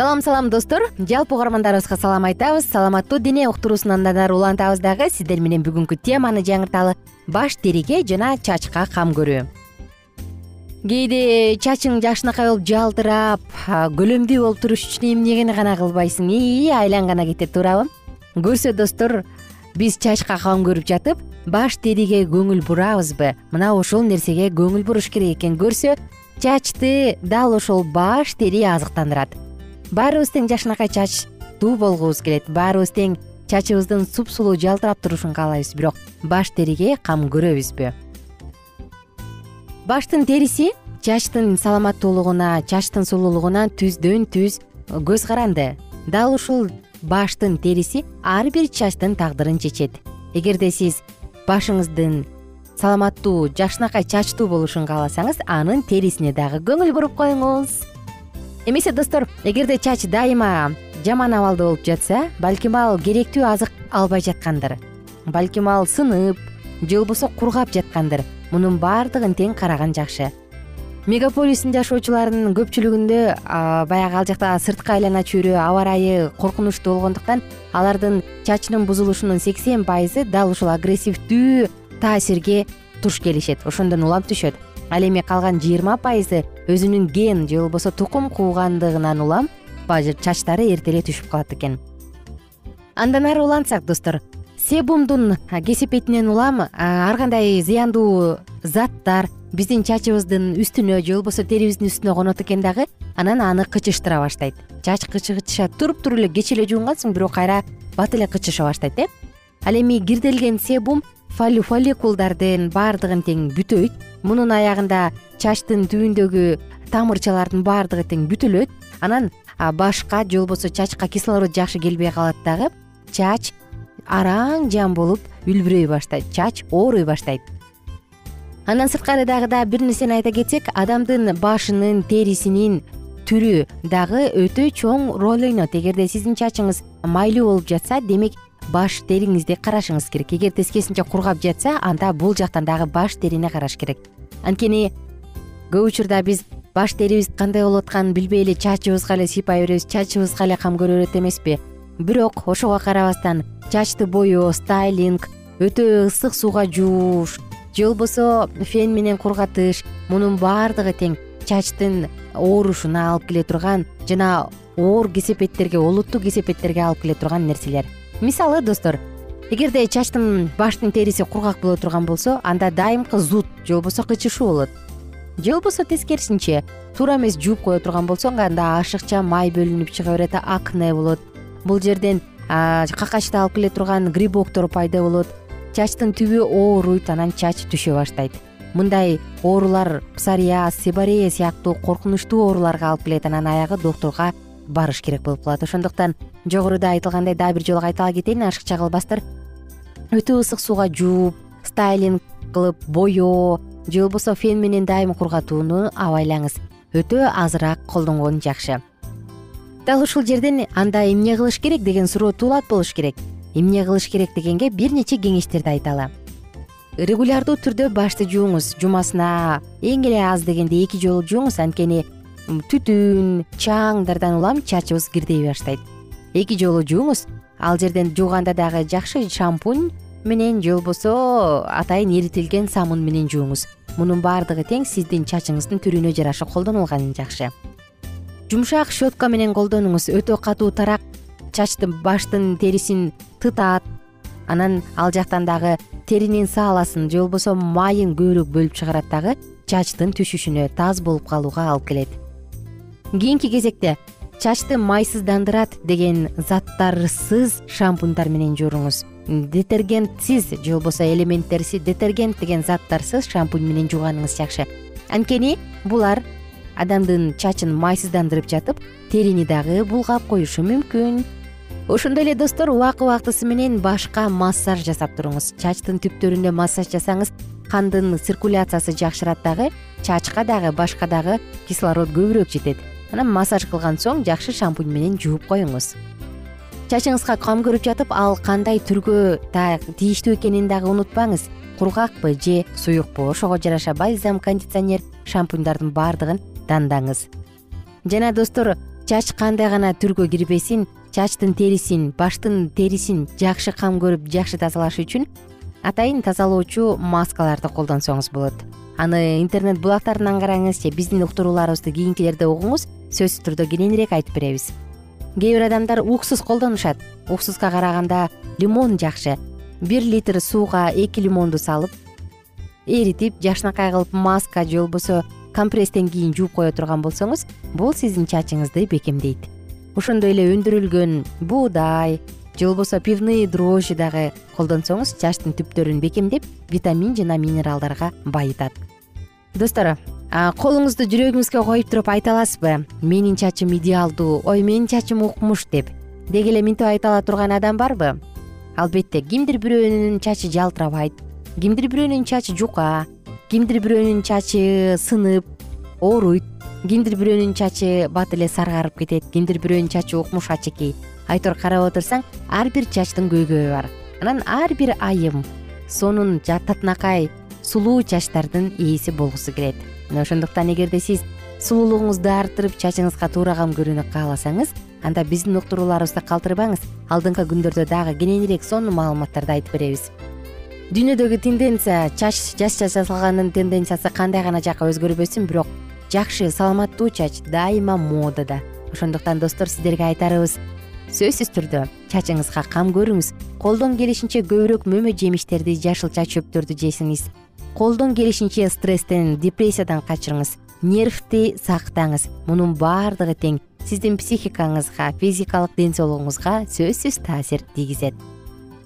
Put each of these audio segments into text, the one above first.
салам салам достор. Жалпы угармандарыбызга салам айтабыз. Саламаттуу дене уктуруусун андан улантабыз дагы. Сиздер менен бүгүнкү теманы жаңырталы баш териге жана чачка кам көрүү. Кээде чачың жакшынакай болуп жалтырап көлөмдүү болуп туруш үчүн эмнени гана кылбайсың. Ии айлангана кетет туурабы. Көрсө достор биз чачка кам көрүп жатып баш териге көңүл бурабызбы? Мына ошол нерсеге көңүл буруш керек экен. Көрсө чачты дал ошол баш тери азыктандырат баарыбыз тең жакшынакай чачтуу болгубуз келет. Баарыбыз тең чачыбыздын супсулуу жалтырап турушун каалайбыз бирок баш териге кам көрөбүзбү. Баштын териси чачтын саламаттуулугуна чачтын сулуулугуна түздөн түз көз каранды. Дал ушул баштын териси ар бир чачтын тагдырын чечет. Эгерде сиз башыңыздын саламаттуу жакшынакай чачтуу болушун кааласаңыз анын терисине дагы көңүл буруп коюңуз эмесе достор эгерде чач дайыма жаман абалда болуп жатса балким ал керектүү азык албай жаткандыр. Балким ал сынып же болбосо кургап жаткандыр. Мунун баардыгын тең караган жакшы. Мегаполистин жашоочуларынын көпчүлүгүндө баягы ал жакта сырткы айлана чөйрө аба ырайы коркунучтуу болгондуктан алардын чачынын бузулушунун сексен пайызы дал ушул агрессивдүү таасирге туш келишет ошондон улам түшөт ал эми калган жыйырма пайызы өзүнүн ген же болбосо тукум куугандыгынан улам чачтары эрте эле түшүп калат экен. Андан ары улантсак достор. Себумдун кесепетинен улам ар кандай зыяндуу заттар биздин чачыбыздын үстүнө же болбосо терибиздин үстүнө конот экен дагы анан аны кычыштыра баштайт. Чач кычыша туруп туруп эле кече эле жуунгансың бирок кайра бат эле кычыша баштайт э? Ал эми кирделген себум фолликулдардын баардыгын тең бүтөйт мунун аягында чачтын түбүндөгү тамырчалардын баардыгы тең бүтүлөт. Анан башка же болбосо чачка кислород жакшы келбей калат дагы чач араң жан болуп үлбүрөй баштайт чач ооруй баштайт. Андан сырткары дагы да бир нерсени айта кетсек адамдын башынын терисинин түрү дагы өтө чоң роль ойнойт эгерде сиздин чачыңыз майлуу болуп жатса демек баш териңизди карашыңыз керек. Эгер тескерисинче кургап жатса анда бул жактан дагы баш терини караш керек анткени көп учурда биз баш терибиз кандай болуп атканын билбей эле чачыбызга эле сыйпай беребиз чачыбызга эле кам көрө берет эмеспи. Бирок ошого карабастан чачты боёо стайлинг өтө ысык сууга жууш же болбосо фен менен кургатыш мунун баардыгы тең чачтын оорушуна алып келе турган жана оор кесепеттерге олуттуу кесепеттерге алып келе турган нерселер. Мисалы достор эгерде чачтын баштын териси кургак боло турган болсо анда дайымкы зуд же болбосо кычышуу болот. Же болбосо тескерисинче туура эмес жууп кое турган болсоң анда ашыкча май бөлүнүп чыга берет акне болот. Бул жерден какачты алып келе турган грибоктор пайда болот. Чачтын түбү ооруйт анан чач түшө баштайт. Мындай оорулар псориаз себорея сыяктуу коркунучтуу ооруларга алып келет анан аягы доктурга барыш керек болуп калат. Ошондуктан жогоруда айтылгандай дагы бир жолу кайтала кетейин ашыкча калбастыр өтө ысык сууга жууп стайлинг кылып боёо же болбосо фен менен дайым кургатууну абайлаңыз. Өтө азыраак колдонгон жакшы. Дал ушул жерден анда эмне кылыш керек? деген суроо туулат болуш керек. Эмне кылыш керек? дегенге бир нече кеңештерди айталы регулярдуу түрдө башты жууңуз. Жумасына эң эле аз дегенде эки жолу жууңуз. Анткени түтүн чаңдардан улам чачыбыз кирдей баштайт. Эки жолу жууңуз ал жерден жууганда дагы жакшы шампунь менен же болбосо атайын эритилген самун менен жууңуз. Мунун баардыгы тең сиздин чачыңыздын түрүнө жараша колдонулганы жакшы. Жумшак щетка менен колдонуңуз. Өтө катуу тарак чачтын баштын терисин тытат. Анан ал жактан дагы теринин сааласын же болбосо майын көбүрөөк бөлүп чыгарат дагы чачтын түшүшүнө таз болуп калууга алып келет. Кийинки кезекте чачты майсыздандырат деген заттарсыз шампуньдар менен жууруңуз детергентсиз же болбосо элементтерсиз детергент деген заттарсыз шампунь менен жууганыңыз жакшы. Анткени булар адамдын чачын майсыздандырып жатып терини дагы булгап коюшу мүмкүн. Ошондой эле достор убакыт убактысы менен башка массаж жасап туруңуз. Чачтын түптөрүнө массаж жасаңыз кандын циркуляциясы жакшырат дагы чачка дагы башка дагы кислород көбүрөөк жетет анан массаж кылган соң жакшы шампунь менен жууп коюңуз. Чачыңызга кам көрүп жатып ал кандай түргө тийиштүү экенин дагы унутпаңыз. Кургакпы же суюкпу? Ошого жараша бальзам кондиционер шампуньдардын баардыгын тандаңыз жана достор чач кандай гана түргө кирбесин чачтын терисин баштын терисин жакшы кам көрүп жакшы тазалаш үчүн атайын тазалоочу маскаларды колдонсоңуз болот аны интернет булактарынан караңыз же биздин уктурууларыбызды кийинкилерде угуңуз сөзсүз түрдө кененирээк айтып беребиз. Кээ бир адамдар уксус колдонушат. Уксуска караганда лимон жакшы. Бир литр сууга эки лимонду салып эритип жакшынакай кылып маска же болбосо компресстен кийин жууп кое турган болсоңуз бул сиздин чачыңызды бекемдейт. Ошондой эле өндүрүлгөн буудай же болбосо пивные дрожжи дагы колдонсоңуз чачтын түптөрүн бекемдеп витамин жана минералдарга байытат достор колуңузду жүрөгүңүзгө коюп туруп айта аласызбы? Менин чачым идеалдуу ой менин чачым укмуш деп. Деги эле минтип айта ала турган адам барбы? Албетте кимдир бирөөнүн чачы жалтырабайт кимдир бирөөнүн чачы жука кимдир бирөөнүн чачы сынып ооруйт кимдир бирөөнүн чачы бат эле саргарып кетет кимдир бирөөнүн чачы укмуш ачыки айтор карап отурсаң ар бир чачтын көйгөйү бар. Анан ар бир айым сонун татынакай сулуу чачтардын ээси болгусу келет. Мына ошондуктан эгерде сиз сулуулугуңузду арттырып чачыңызга туура кам көрүүнү кааласаңыз анда биздин уктурууларыбызды калтырбаңыз алдыңкы күндөрдө дагы кененирээк сонун маалыматтарды айтып беребиз. Дүйнөдөгү тенденция чач жаш жасалгандын тенденциясы кандай гана жакка өзгөрбөсүн бирок жакшы саламаттуу чач дайыма модада. Ошондуктан достор сиздерге айтарыбыз сөзсүз түрдө чачыңызга кам көрүңүз. Колдон келишинче көбүрөөк мөмө жемиштерди жашылча чөптөрдү жесиңиз. Колдон келишинче стресстен депрессиядан качырыңыз. Нервти сактаңыз. Мунун баардыгы тең. Сиздин психикаңызга физикалык ден соолугуңузга сөзсүз таасир тийгизет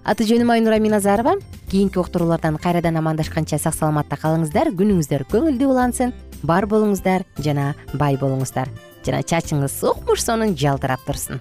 аты жөнүм айнура миназарова. Кийинки уктуруулардан кайрадан амандашканча сак саламатта калыңыздар. Күнүңүздөр көңүлдүү улансын. Бар болуңуздар жана бай болуңуздар. Жана чачыңыз укмуш сонун жалтырап турсун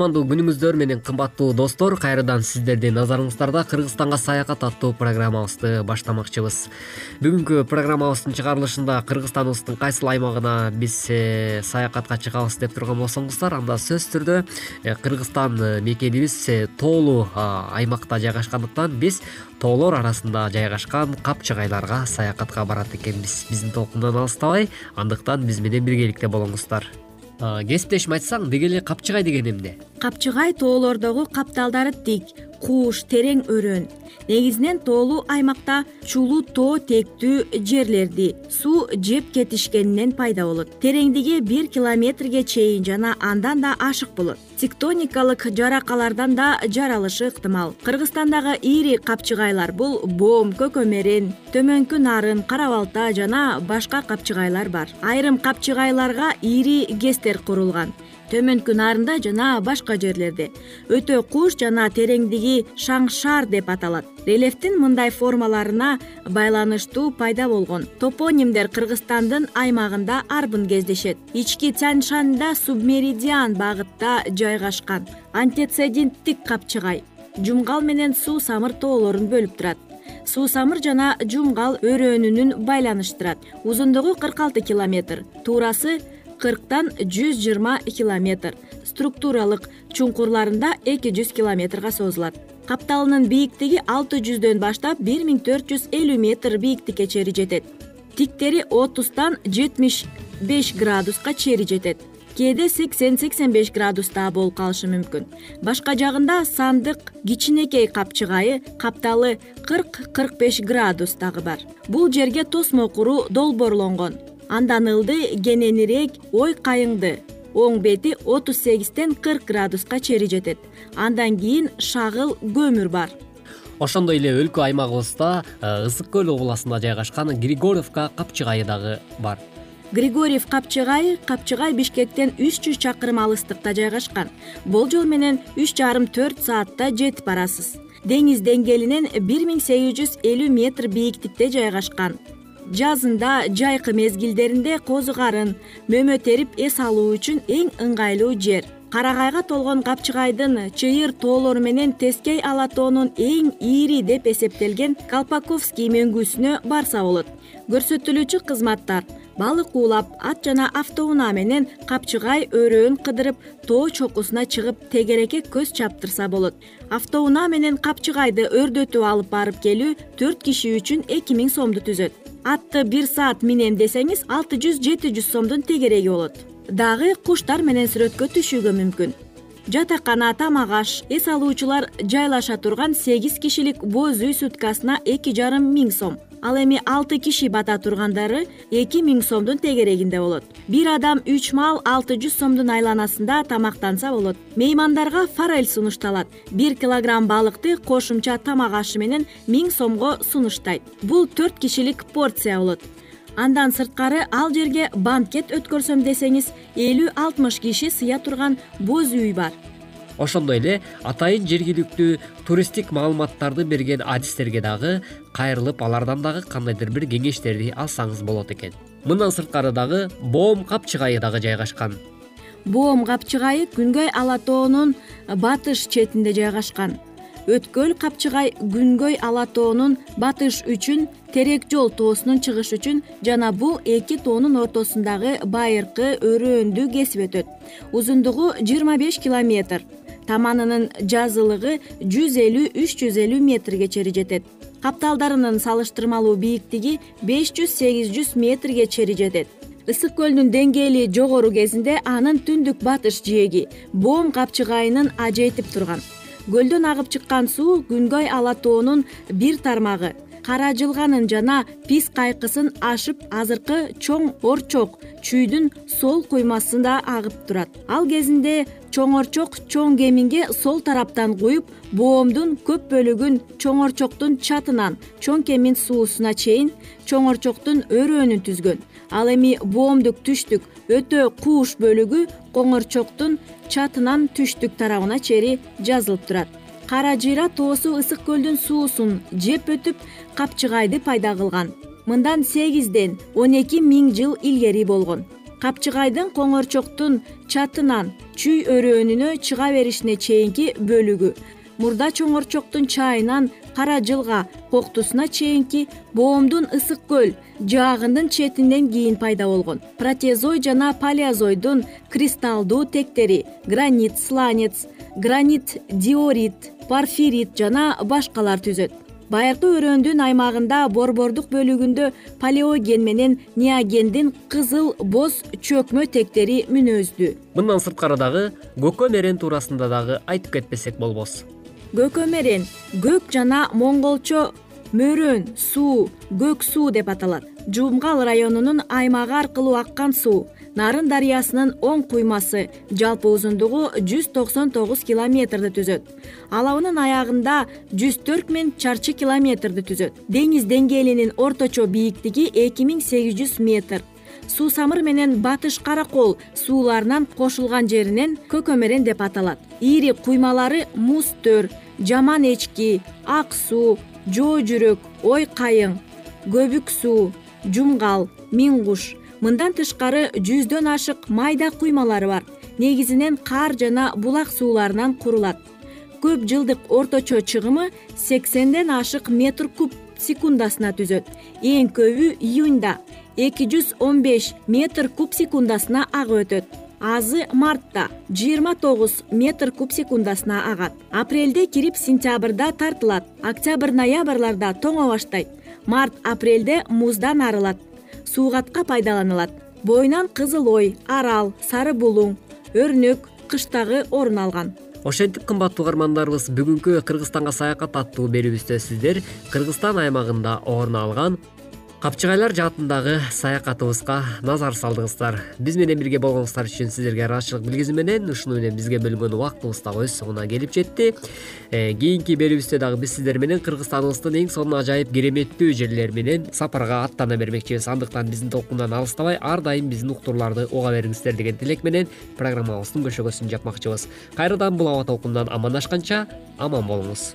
кутмандуу күнүңүздөр менен кымбаттуу достор кайрадан сиздердин назарыңыздарда кыргызстанга саякат аттуу программабызды баштамакчыбыз. Бүгүнкү программабыздын чыгарылышында кыргызстаныбыздын кайсыл аймагына биз э, саякатка чыгабыз деп турган болсоңуздар анда сөзсүз түрдө э, кыргызстан э, мекенибиз тоолуу аймакта жайгашкандыктан биз тоолор арасында жайгашкан капчыгайларга саякатка барат экенбиз. Биздин толкундан алыстабай андыктан биз менен биргеликте болуңуздар кесиптешим айтсаң деги эле капчыгай деген эмне капчыгай тоолордогу капталдары тик кууш терең өрөөн негизинен тоолуу аймакта чулуу тоо тектүү жерлерди суу жеп кетишкенинен пайда болот. Тереңдиги бир километрге чейин жана андан да ашык болот. Тектоникалык жаракалардан да жаралышы ыктымал. Кыргызстандагы ири капчыгайлар бул бом көкөмерен төмөнкү нарын кара балта жана башка капчыгайлар бар. Айрым капчыгайларга ири гэстер курулган төмөнкү нарында жана башка жерлерде. Өтө куш жана тереңдиги шаң шаар деп аталат. Рельефтин мындай формаларына байланыштуу пайда болгон. Топонимдер кыргызстандын аймагында арбын кездешет. Ички тянь шанда субмеридиан багытта жайгашкан. Антецеденттик капчыгай. Жумгал менен суу самыр тоолорун бөлүп турат. Суу самыр жана жумгал өрөөнүнүн байланыштырат. Узундугу кырк алты километр. Туурасы кырктан жүз жыйырма километр. Структуралык чуңкурларында эки жүз километрге созулат. Капталынын бийиктиги алты жүздөн баштап бир миң төрт жүз элүү метр бийиктикке чейин жетет. Тиктери отуздан жетимиш беш градуска чейин жетет. Кээде сексен сексен беш градуста болуп калышы мүмкүн. Башка жагында сандык кичинекей капчыгайы капталы кырк кырк беш градус дагы бар. Бул жерге тосмо куруу долбоорлонгон андан ылды кененирээк ой кайыңды. Оң бети отуз сегизден кырк градуска чейин жетет. Андан кийин шагыл көмүр бар. Ошондой эле өлкө аймагыбызда э, ысык көл областында жайгашкан григорьевка капчыгайы дагы бар. Григорьев капчыгайы капчыгай бишкектен үч жүз чакырым алыстыкта жайгашкан. Болжол менен үч жарым төрт саатта жетип барасыз. Деңиз деңгээлинен бир миң сегиз жүз элүү метр бийиктикте жайгашкан жазында жайкы мезгилдеринде козу карын мөмө терип эс алуу үчүн эң ыңгайлуу жер. Карагайга толгон капчыгайдын чыйыр тоолору менен тескей ала тоонун эң ири деп эсептелген колпаковский мөңгүсүнө барса болот. Көрсөтүлүүчү кызматтар балык уулап ат жана автоунаа менен капчыгай өрөөн кыдырып тоо чокусуна чыгып тегерекке көз чаптырса болот. Автоунаа менен капчыгайды өрдөтүп алып барып келүү төрт киши үчүн эки миң сомду түзөт атты бир саат минем десеңиз алты жүз жети жүз сомдун тегереги болот. Дагы куштар менен сүрөткө түшүүгө мүмкүн. Жатакана тамак аш эс алуучулар жайлаша турган сегиз кишилик боз үй суткасына эки жарым миң сом ал эми алты киши бата тургандары эки миң сомдун тегерегинде болот. Бир адам үч маал алты жүз сомдун айланасында тамактанса болот. Меймандарга форель сунушталат. Бир килограмм балыкты кошумча тамак ашы менен миң сомго сунуштайт. Бул төрт кишилик порция болот. Андан сырткары ал жерге банкет өткөрсөм десеңиз элүү алтымыш киши сыя турган боз үй бар ошондой эле атайын жергиликтүү туристтик маалыматтарды берген адистерге дагы кайрылып алардан дагы кандайдыр бир кеңештерди алсаңыз болот экен. Мындан сырткары дагы боом капчыгайы дагы жайгашкан. Боом капчыгайы күнгөй ала тоонун батыш четинде жайгашкан. Өткөл капчыгай күнгөй ала тоонун батыш үчүн терек жол тоосунун чыгышы үчүн жана бул эки тоонун ортосундагы байыркы өрөөндү кесип өтөт. Узундугу жыйырма беш километр таманынын жазылыгы жүз элүү үч жүз элүү метрге чейин жетет. Капталдарынын салыштырмалуу бийиктиги беш жүз сегиз жүз метрге чейин жетет. Ысык көлдүн деңгээли жогору кезинде анын түндүк батыш жээги боом капчыгайынын ажыйтып турган. Көлдөн агып чыккан суу күнгөй ала тоонун бир тармагы кара жылганын жана пис кайкысын ашып азыркы чоң орчок чүйдүн сол куймасында агып турат. Ал кезинде чоңорчок чоң кеминге сол тараптан куюп боомдун көп бөлүгүн чоңорчоктун чатынан чоң кемин суусуна чейин чоңорчоктун өрөөнүн түзгөн. Ал эми боомдук түштүк өтө кууш бөлүгү коңорчоктун чатынан түштүк тарабына чейин жазылып турат кара жыйра тоосу ысык көлдүн суусун жеп өтүп капчыгайды пайда кылган. Мындан сегизден он эки миң жыл илгери болгон. Капчыгайдын коңорчоктун чатынан чүй өрөөнүнө чыга беришине чейинки бөлүгү. Мурда чоңорчоктун чайынан кара жылга коктусуна чейинки боомдун ысык көл жаагындын четинен кийин пайда болгон. Протезой жана палеозойдун кристалдуу тектери гранит сланец гранит диорит парфирит жана башкалар түзөт. Байыркы өрөөндүн аймагында борбордук бөлүгүндө палеоген менен неогендин кызыл боз чөкмө тектери мүнөздүү. Мындан сырткары дагы көкө мерен туурасында дагы айтып кетпесек болбос. Көкө мерен көк жана монголчо мөрөн суу көк суу деп аталат. Жумгал районунун аймагы аркылуу аккан суу нарын дарыясынын оң куймасы жалпы узундугу жүз токсон тогуз километрди түзөт. Алабынын аягында жүз төрт миң чарчы километрди түзөт. Деңиз деңгээлинин орточо бийиктиги эки миң сегиз жүз метр. Суусамыр менен батыш каракол сууларынан кошулган жеринен көкөмерен деп аталат. Ири куймалары муз төр жаман эчки ак суу жоо жүрөк ой кайың көбүк суу жумгал миң куш мындан тышкары жүздөн ашык майда куймалары бар. Негизинен кар жана булак сууларынан курулат. Көп жылдык орточо чыгымы сексенден ашык метр куб секундасына түзөт. Эң көбү июньда эки жүз он беш метр куб секундасына агып өтөт. Азы мартта жыйырма тогуз метр куб секундасына агат апрелде кирип сентябрда тартылат. Октябрь ноябрларда тоңо баштайт март апрелде муздан арылат суугатка пайдаланылат боюнан кызыл ой арал сары булуң өрнөк кыштагы орун алган. Ошентип кымбаттуу угармандарыбыз бүгүнкү кыргызстанга саякат аттуу берүүбүздө сиздер кыргызстан аймагында орун алган капчыгайлар жаатындагы саякатыбызга назар салдыңыздар биз менен бирге болгонуңуздар үчүн сиздерге ыраазычылык билгизүү менен ушуну менен бизге бөлүнгөн убактыбыз дагы өз соңуна келип жетти. Э, кийинки берүүбүздө дагы биз сиздер менен кыргызстаныбыздын эң сонун ажайып кереметтүү жерлери менен сапарга аттана бермекчибиз. Андыктан биздин толкундан алыстабай ар дайым биздин уктурууларды уга бериңиздер деген тилек менен программабыздын көшөгөсүн жапмакчыбыз. Кайрадан бул аба толкундан амандашканча аман болуңуз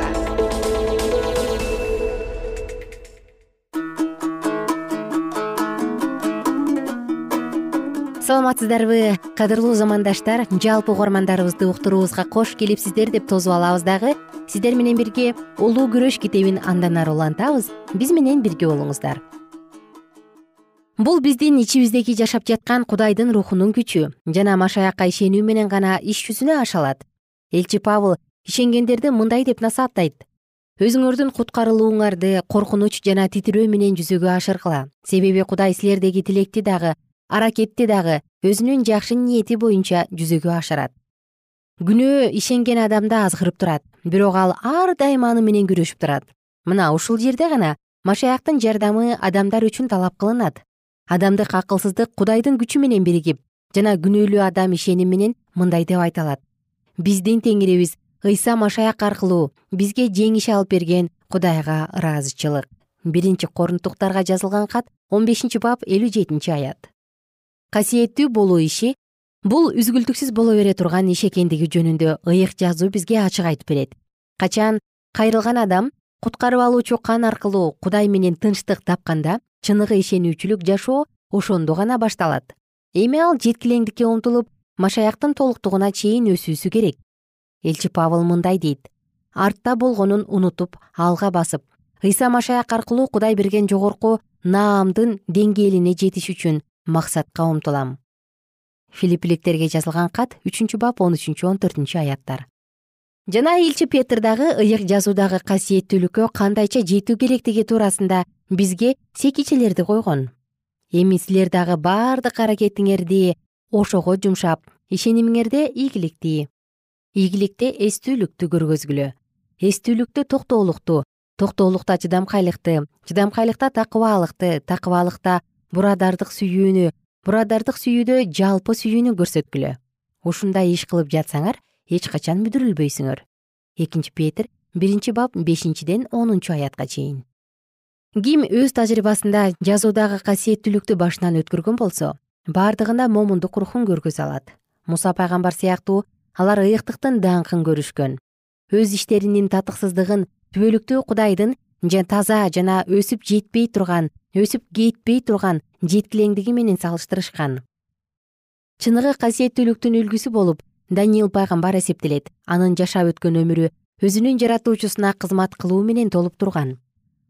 саламатсыздарбы? Кадырлуу замандаштар жалпы угармандарыбызды уктуруубузга кош келипсиздер деп тосуп алабыз дагы. Сиздер менен бирге улуу күрөш китебин андан ары улантабыз. Биз менен бирге болуңуздар. Бул биздин ичибиздеги жашап жаткан кудайдын рухунун күчү. Жана машаякка ишенүү менен гана иш жүзүнө аша алат элчи павыл ишенгендерди мындай деп насааттайт. Өзүңөрдүн куткарылууңарды коркунуч жана титирөө менен жүзөгө ашыргыла. Себеби кудай силердеги тилекти дагы аракетти дагы өзүнүн жакшы ниети боюнча жүзөгө ашырат күнөө ишенген адамды азгырып турат бирок ал ар дайым аны менен күрөшүп турат. Мына ушул жерде гана машаяктын жардамы адамдар үчүн талап кылынат. Адамдык акылсыздык кудайдын күчү менен биригип жана күнөөлүү адам ишеним менен мындай деп айта алат. Биздин теңирибиз ыйса машаяк аркылуу бизге жеңиш алып берген кудайга ыраазычылык биринчи корунтуктарга жазылган кат он бешинчи бап элүү жетинчи аят касиеттүү болуу иши бул үзгүлтүксүз боло бере турган иш экендиги жөнүндө ыйык жазуу бизге ачык айтып берет. Качан кайрылган адам куткарып алуучу кан аркылуу кудай менен тынчтык тапканда чыныгы ишенүүчүлүк жашоо ошондо гана башталат. Эми ал жеткилеңдикке умтулуп машаяктын толуктугуна чейин өсүүсү керек. Элчи павыл мындай дейт. Артта болгонун унутуп алга басып ыйса машаяк аркылуу кудай берген жогорку наамдын деңгээлине жетиш үчүн максатка умтулам. Филиппиликтерге жазылган кат үчүнчү бап он үчүнчү он төртүнчү аяттар. Жана элчи петр дагы ыйык жазуудагы касиеттүүлүккө кандайча жетүү керектиги туурасында бизге секичелерди койгон. Эми силер дагы баардык аракетиңерди ошого жумшап ишенимиңерде ийгиликти ийгиликте эстүүлүктү көргөзгүлө. Эстүүлүктө токтоолукту токтоолукта чыдамкайлыкты чыдамкайлыкта такыбаалыкты такыбаалыкта бурадардык сүйүүнү бурадардык сүйүүдө жалпы сүйүүнү көрсөткүлө. Ушундай иш кылып жатсаңар эч качан мүдүрүлбөйсүңөр. Экинчи петр биринчи бап бешинчиден онунчу аятка чейин. Ким өз тажрыйбасында жазуудагы касиеттүүлүктү башынан өткөргөн болсо бардыгында момундук рухун көргөзө алат муса пайгамбар сыяктуу алар ыйыктыктын даңкын көрүшкөн. Өз иштеринин татыксыздыгын түбөлүктүү кудайдын таза жана өсүп жетпей турган өсүп кетпей турган жеткилеңдиги менен салыштырышкан. Чыныгы касиеттүүлүктүн үлгүсү болуп даниил пайгамбар эсептелет анын жашап өткөн өмүрү өзүнүн жаратуучусуна кызмат кылуу менен толуп турган.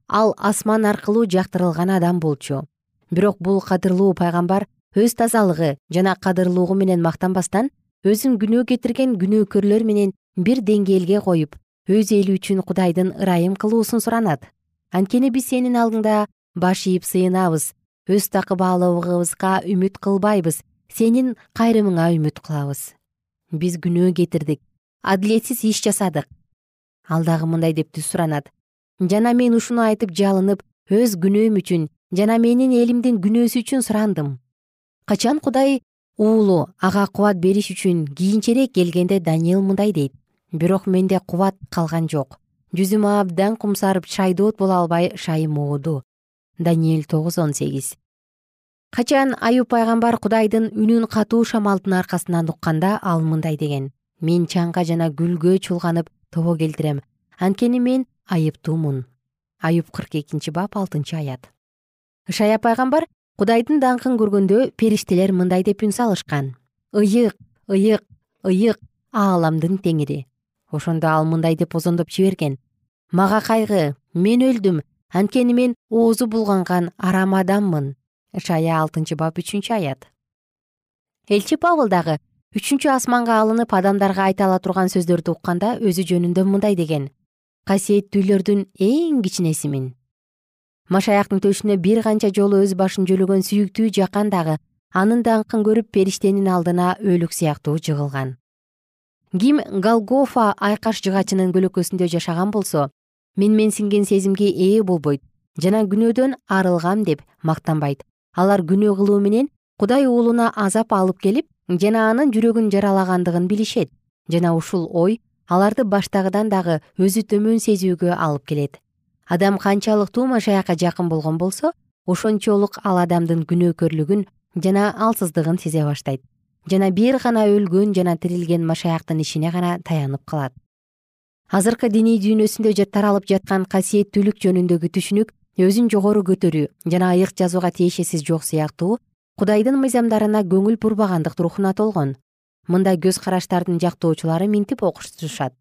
Ал асман аркылуу жактырылган адам болчу. Бирок бул кадырлуу пайгамбар өз тазалыгы жана кадырлуулугу менен мактанбастан өзүн күнөө кетирген күнөөкөрлөр менен бир деңгээлге коюп өз эли үчүн кудайдын ырайым кылуусун суранат. Анткени биз сенин алдыңда баш ийип сыйынабыз өз такыбаалуулугубузга үмүт кылбайбыз сенин кайрымыңа үмүт кылабыз. Биз күнөө кетирдик адилетсиз иш жасадык. Ал дагы мындай деп түз суранат. Жана мен ушуну айтып жалынып өз күнөөм үчүн жана менин элимдин күнөөсү үчүн сурандым. Качан кудай уулу ага кубат бериш үчүн кийинчерээк келгенде даниил мындай дейт бирок менде кубат калган жок. Жүзүм абдан кумсарып шайдоот боло албай шайым ооду даниэль тогуз он сегиз. Качан аюп пайгамбар кудайдын үнүн катуу шамалдын аркасынан укканда ал мындай деген. Мен чаңга жана гүлгө чулганып тобо келтирем. Анткени мен айыптуумун аюп кырк экинчи бап алтынчы аят. Ышая пайгамбар кудайдын даңкын көргөндө периштелер мындай деп үн салышкан. Ыйык ыйык ыйык ааламдын теңири ошондо ал мындай деп озондоп жиберген. Мага кайгы мен өлдүм анткени мен оозу булганган арам адаммын. Ышая алтынчы бап үчүнчү аят. Элчи павыл дагы үчүнчү асманга алынып адамдарга айта ала турган сөздөрдү укканда өзү жөнүндө мындай деген. Касиеттүүлөрдүн эң кичинесимин машаяктын төшүнө бир канча жолу өз башын жөлөгөн сүйүктүү жакан дагы анын даңкын көрүп периштенин алдына өлүк сыяктуу жыгылган ким голгофа айкаш жыгачынын көлөкөсүндө жашаган болсо мен менсинген сезимге ээ болбойт жана күнөөдөн арылгам деп мактанбайт. Алар күнөө кылуу менен кудай уулуна азап алып келип жана анын жүрөгүн жаралагандыгын билишет жана ушул ой аларды баштагыдан дагы өзү төмөн сезүүгө алып келет. Адам канчалыктуу машаякка жакын болгон болсо ошончолук ал адамдын күнөөкөрлүгүн жана алсыздыгын сезе баштайт жана бир гана өлгөн жана тирилген машаяктын ишине гана таянып калат. Азыркы диний дүйнөсүндө таралып жаткан касиеттүүлүк жөнүндөгү түшүнүк өзүн жогору көтөрүү жана ыйык жазууга тиешеси жок сыяктуу кудайдын мыйзамдарына көңүл бурбагандык рухуна толгон. Мындай көз караштардын жактоочулары минтип окуштурушат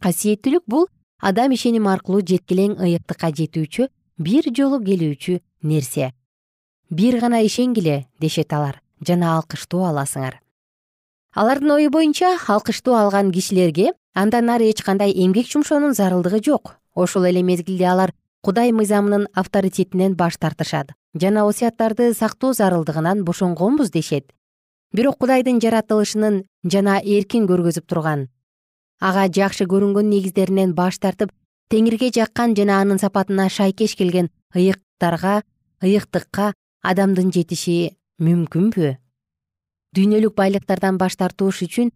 касиеттүүлүк бул адам ишеним аркылуу жеткилең ыйыктыкка жетүүчү бир жолу келүүчү нерсе. Бир гана ишенгиле дешет алар жана алкыштоо аласыңар. Алардын ою боюнча алкыштоо алган кишилерге андан ары эч кандай эмгек жумшоонун зарылдыгы жок. Ошол эле мезгилде алар кудай мыйзамынын авторитетинен баш тартышат жана осуяттарды сактоо зарылдыгынан бошонгонбуз дешет. Бирок кудайдын жаратылышынын жана эркин көргөзүп турган ага жакшы көрүнгөн негиздеринен баш тартып теңирге жаккан жана анын сапатына шайкеш келген ыйыктарга ыйыктыкка адамдын жетиши мүмкүнбү? Дүйнөлүк байлыктардан баш тартыш үчүн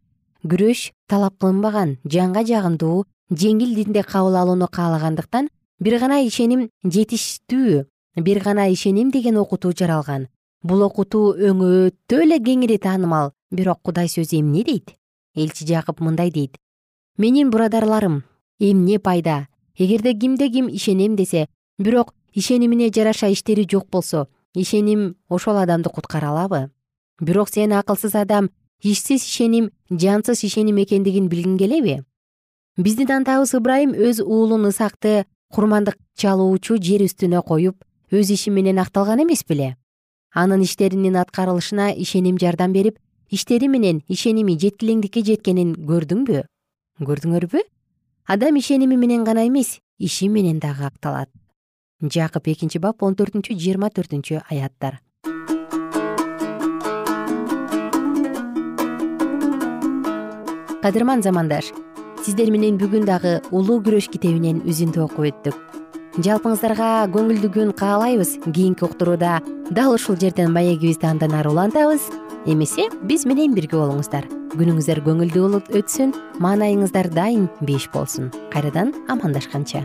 күрөш талап кылынбаган жанга жагымдуу жеңил динде кабыл алууну каалагандыктан бир гана ишеним жетиштүү бир гана ишеним деген окутуу жаралган бул окутуу өңү өтө эле кеңири таанымал бирок кудай сөзү эмне дейт? Элчи жакып мындай дейт. Менин бурадарларым эмне пайда? Эгерде кимде ким ишенем десе бирок ишенимине жараша иштери жок болсо ишеним ошол адамды куткара алабы. Бирок сен акылсыз адам ишсиз ишеним жансыз ишеним экендигин билгиң келеби? Биздин атабыз ыбрайым өз уулун ысакты курмандык чалуучу жер үстүнө коюп өз иши менен акталган эмес беле? Анын иштеринин аткарылышына ишеним жардам берип иштери менен ишеними жеткилеңдикке жеткенин көрдүңбү? Көрдүңөрбү? Адам ишеними менен гана эмес иши менен дагы акталат жакып экинчи бап он төртүнчү жыйырма төртүнчү аяттар. Кадырман замандаш сиздер менен бүгүн дагы улуу күрөш китебинен үзүндү окуп өттүк. Жалпыңыздарга көңүлдүү күн каалайбыз. Кийинки уктурууда дал ушул жерден маегибизди андан ары улантабыз. Эмесе биз менен бирге болуңуздар. Күнүңүздөр көңүлдүү өтсүн маанайыңыздар дайым беш болсун. Кайрадан амандашканча